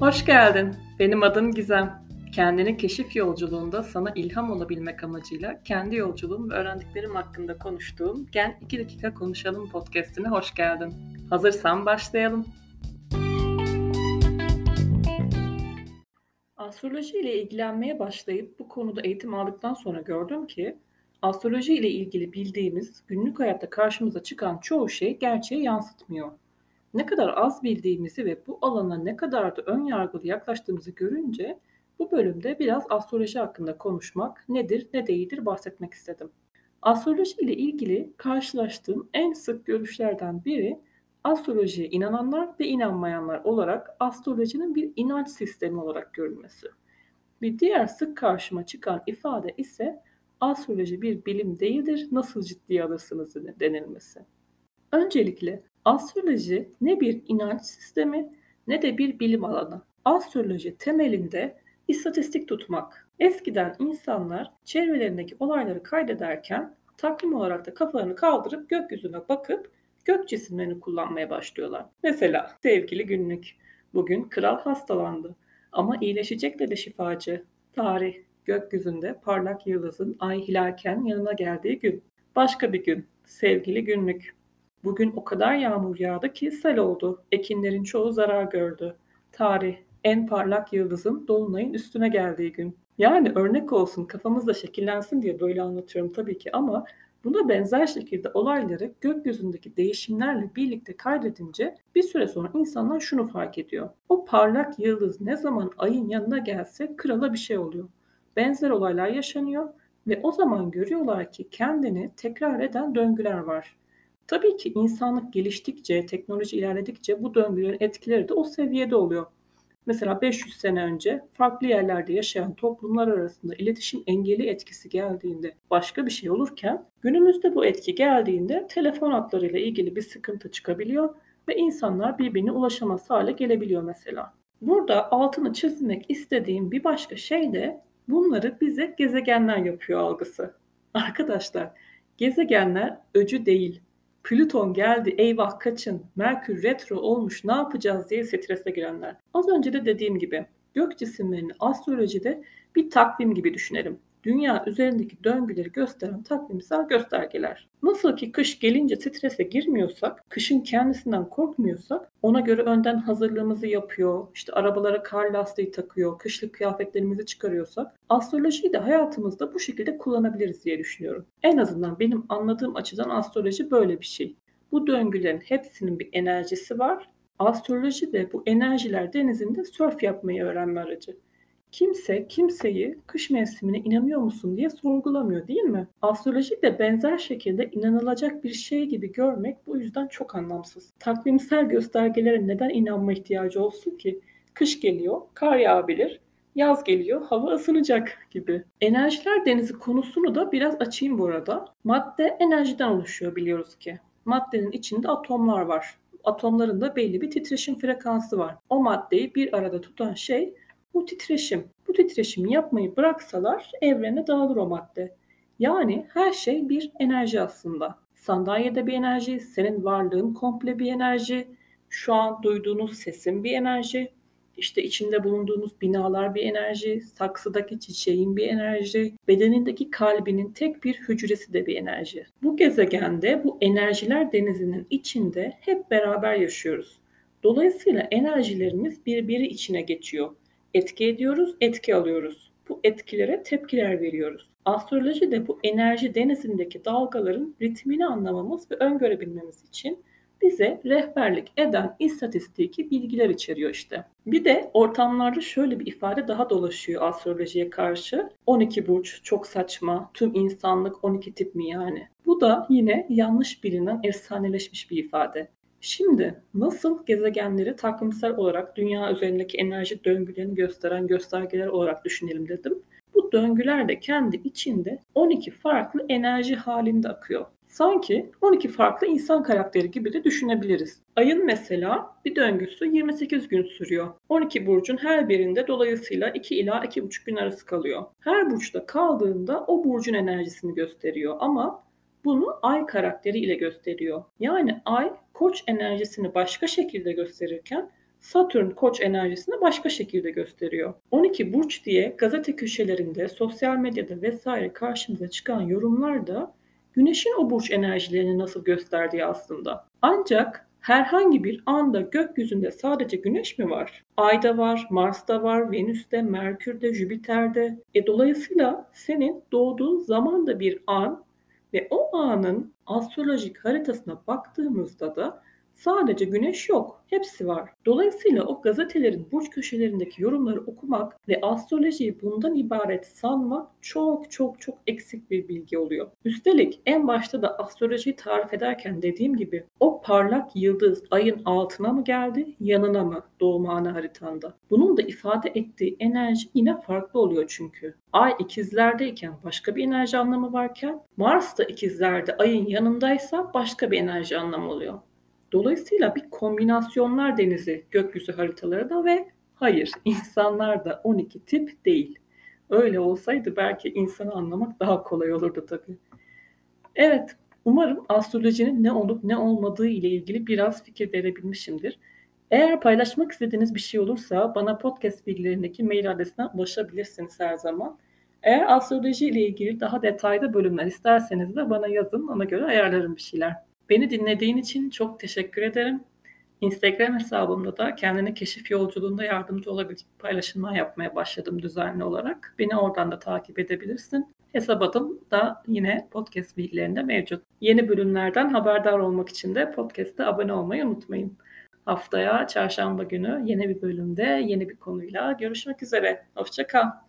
Hoş geldin. Benim adım Gizem. Kendini keşif yolculuğunda sana ilham olabilmek amacıyla kendi yolculuğum ve öğrendiklerim hakkında konuştuğum Gen 2 dakika konuşalım podcast'ine hoş geldin. Hazırsan başlayalım. Astroloji ile ilgilenmeye başlayıp bu konuda eğitim aldıktan sonra gördüm ki astroloji ile ilgili bildiğimiz günlük hayatta karşımıza çıkan çoğu şey gerçeği yansıtmıyor. Ne kadar az bildiğimizi ve bu alana ne kadar da ön yargılı yaklaştığımızı görünce bu bölümde biraz astroloji hakkında konuşmak, nedir ne değildir bahsetmek istedim. Astroloji ile ilgili karşılaştığım en sık görüşlerden biri astrolojiye inananlar ve inanmayanlar olarak astrolojinin bir inanç sistemi olarak görülmesi. Bir diğer sık karşıma çıkan ifade ise astroloji bir bilim değildir, nasıl ciddiye alırsınız denilmesi. Öncelikle astroloji ne bir inanç sistemi ne de bir bilim alanı. Astroloji temelinde istatistik tutmak. Eskiden insanlar çevrelerindeki olayları kaydederken takvim olarak da kafalarını kaldırıp gökyüzüne bakıp gök cisimlerini kullanmaya başlıyorlar. Mesela sevgili günlük. Bugün kral hastalandı ama iyileşecek dedi şifacı. Tarih gökyüzünde parlak yıldızın ay hilalken yanına geldiği gün. Başka bir gün sevgili günlük. Bugün o kadar yağmur yağdı ki sel oldu. Ekinlerin çoğu zarar gördü. Tarih en parlak yıldızın dolunayın üstüne geldiği gün. Yani örnek olsun kafamızda şekillensin diye böyle anlatıyorum tabii ki ama buna benzer şekilde olayları gökyüzündeki değişimlerle birlikte kaydedince bir süre sonra insanlar şunu fark ediyor. O parlak yıldız ne zaman ayın yanına gelse krala bir şey oluyor. Benzer olaylar yaşanıyor ve o zaman görüyorlar ki kendini tekrar eden döngüler var. Tabii ki insanlık geliştikçe, teknoloji ilerledikçe bu döngülerin etkileri de o seviyede oluyor. Mesela 500 sene önce farklı yerlerde yaşayan toplumlar arasında iletişim engeli etkisi geldiğinde başka bir şey olurken günümüzde bu etki geldiğinde telefon hatlarıyla ilgili bir sıkıntı çıkabiliyor ve insanlar birbirine ulaşamaz hale gelebiliyor mesela. Burada altını çizmek istediğim bir başka şey de bunları bize gezegenler yapıyor algısı. Arkadaşlar gezegenler öcü değil. Plüton geldi eyvah kaçın, Merkür retro olmuş ne yapacağız diye strese girenler. Az önce de dediğim gibi gök cisimlerini astrolojide bir takvim gibi düşünelim dünya üzerindeki döngüleri gösteren takvimsel göstergeler. Nasıl ki kış gelince strese girmiyorsak, kışın kendisinden korkmuyorsak ona göre önden hazırlığımızı yapıyor, işte arabalara kar lastiği takıyor, kışlık kıyafetlerimizi çıkarıyorsak astrolojiyi de hayatımızda bu şekilde kullanabiliriz diye düşünüyorum. En azından benim anladığım açıdan astroloji böyle bir şey. Bu döngülerin hepsinin bir enerjisi var. Astroloji de bu enerjiler denizinde sörf yapmayı öğrenme aracı. Kimse kimseyi kış mevsimine inanıyor musun diye sorgulamıyor değil mi? Astroloji de benzer şekilde inanılacak bir şey gibi görmek bu yüzden çok anlamsız. Takvimsel göstergelere neden inanma ihtiyacı olsun ki? Kış geliyor, kar yağabilir, yaz geliyor, hava ısınacak gibi. Enerjiler denizi konusunu da biraz açayım bu arada. Madde enerjiden oluşuyor biliyoruz ki. Maddenin içinde atomlar var. Atomların da belli bir titreşim frekansı var. O maddeyi bir arada tutan şey bu titreşim. Bu titreşimi yapmayı bıraksalar evrene dağılır o madde. Yani her şey bir enerji aslında. Sandalyede bir enerji, senin varlığın komple bir enerji, şu an duyduğunuz sesin bir enerji, işte içinde bulunduğunuz binalar bir enerji, saksıdaki çiçeğin bir enerji, bedenindeki kalbinin tek bir hücresi de bir enerji. Bu gezegende bu enerjiler denizinin içinde hep beraber yaşıyoruz. Dolayısıyla enerjilerimiz birbiri içine geçiyor etki ediyoruz, etki alıyoruz. Bu etkilere tepkiler veriyoruz. Astroloji de bu enerji denizindeki dalgaların ritmini anlamamız ve öngörebilmemiz için bize rehberlik eden istatistiki bilgiler içeriyor işte. Bir de ortamlarda şöyle bir ifade daha dolaşıyor astrolojiye karşı. 12 burç çok saçma, tüm insanlık 12 tip mi yani? Bu da yine yanlış bilinen efsaneleşmiş bir ifade. Şimdi nasıl gezegenleri takvimsel olarak dünya üzerindeki enerji döngülerini gösteren göstergeler olarak düşünelim dedim. Bu döngüler de kendi içinde 12 farklı enerji halinde akıyor. Sanki 12 farklı insan karakteri gibi de düşünebiliriz. Ayın mesela bir döngüsü 28 gün sürüyor. 12 burcun her birinde dolayısıyla 2 ila 2,5 gün arası kalıyor. Her burçta kaldığında o burcun enerjisini gösteriyor ama bunu ay karakteri ile gösteriyor. Yani ay koç enerjisini başka şekilde gösterirken Satürn koç enerjisini başka şekilde gösteriyor. 12 burç diye gazete köşelerinde, sosyal medyada vesaire karşımıza çıkan yorumlar da Güneşin o burç enerjilerini nasıl gösterdiği aslında. Ancak herhangi bir anda gökyüzünde sadece Güneş mi var? Ay'da var, Mars'ta var, Venüs'te, Merkür'de, Jüpiter'de. E dolayısıyla senin doğduğun zaman da bir an ve o anın astrolojik haritasına baktığımızda da Sadece güneş yok, hepsi var. Dolayısıyla o gazetelerin burç köşelerindeki yorumları okumak ve astrolojiyi bundan ibaret sanmak çok çok çok eksik bir bilgi oluyor. Üstelik en başta da astrolojiyi tarif ederken dediğim gibi o parlak yıldız ayın altına mı geldi, yanına mı doğum anı haritanda? Bunun da ifade ettiği enerji yine farklı oluyor çünkü. Ay ikizlerdeyken başka bir enerji anlamı varken Mars da ikizlerde ayın yanındaysa başka bir enerji anlamı oluyor. Dolayısıyla bir kombinasyonlar denizi gökyüzü haritaları da ve hayır insanlar da 12 tip değil. Öyle olsaydı belki insanı anlamak daha kolay olurdu tabii. Evet, umarım astrolojinin ne olup ne olmadığı ile ilgili biraz fikir verebilmişimdir. Eğer paylaşmak istediğiniz bir şey olursa bana podcast bilgilerindeki mail adresine ulaşabilirsiniz her zaman. Eğer astroloji ile ilgili daha detaylı bölümler isterseniz de bana yazın. Ona göre ayarlarım bir şeyler. Beni dinlediğin için çok teşekkür ederim. Instagram hesabımda da kendini keşif yolculuğunda yardımcı olabilecek paylaşımlar yapmaya başladım düzenli olarak. Beni oradan da takip edebilirsin. Hesap adım da yine podcast bilgilerinde mevcut. Yeni bölümlerden haberdar olmak için de podcast'e abone olmayı unutmayın. Haftaya çarşamba günü yeni bir bölümde yeni bir konuyla görüşmek üzere. Hoşçakal.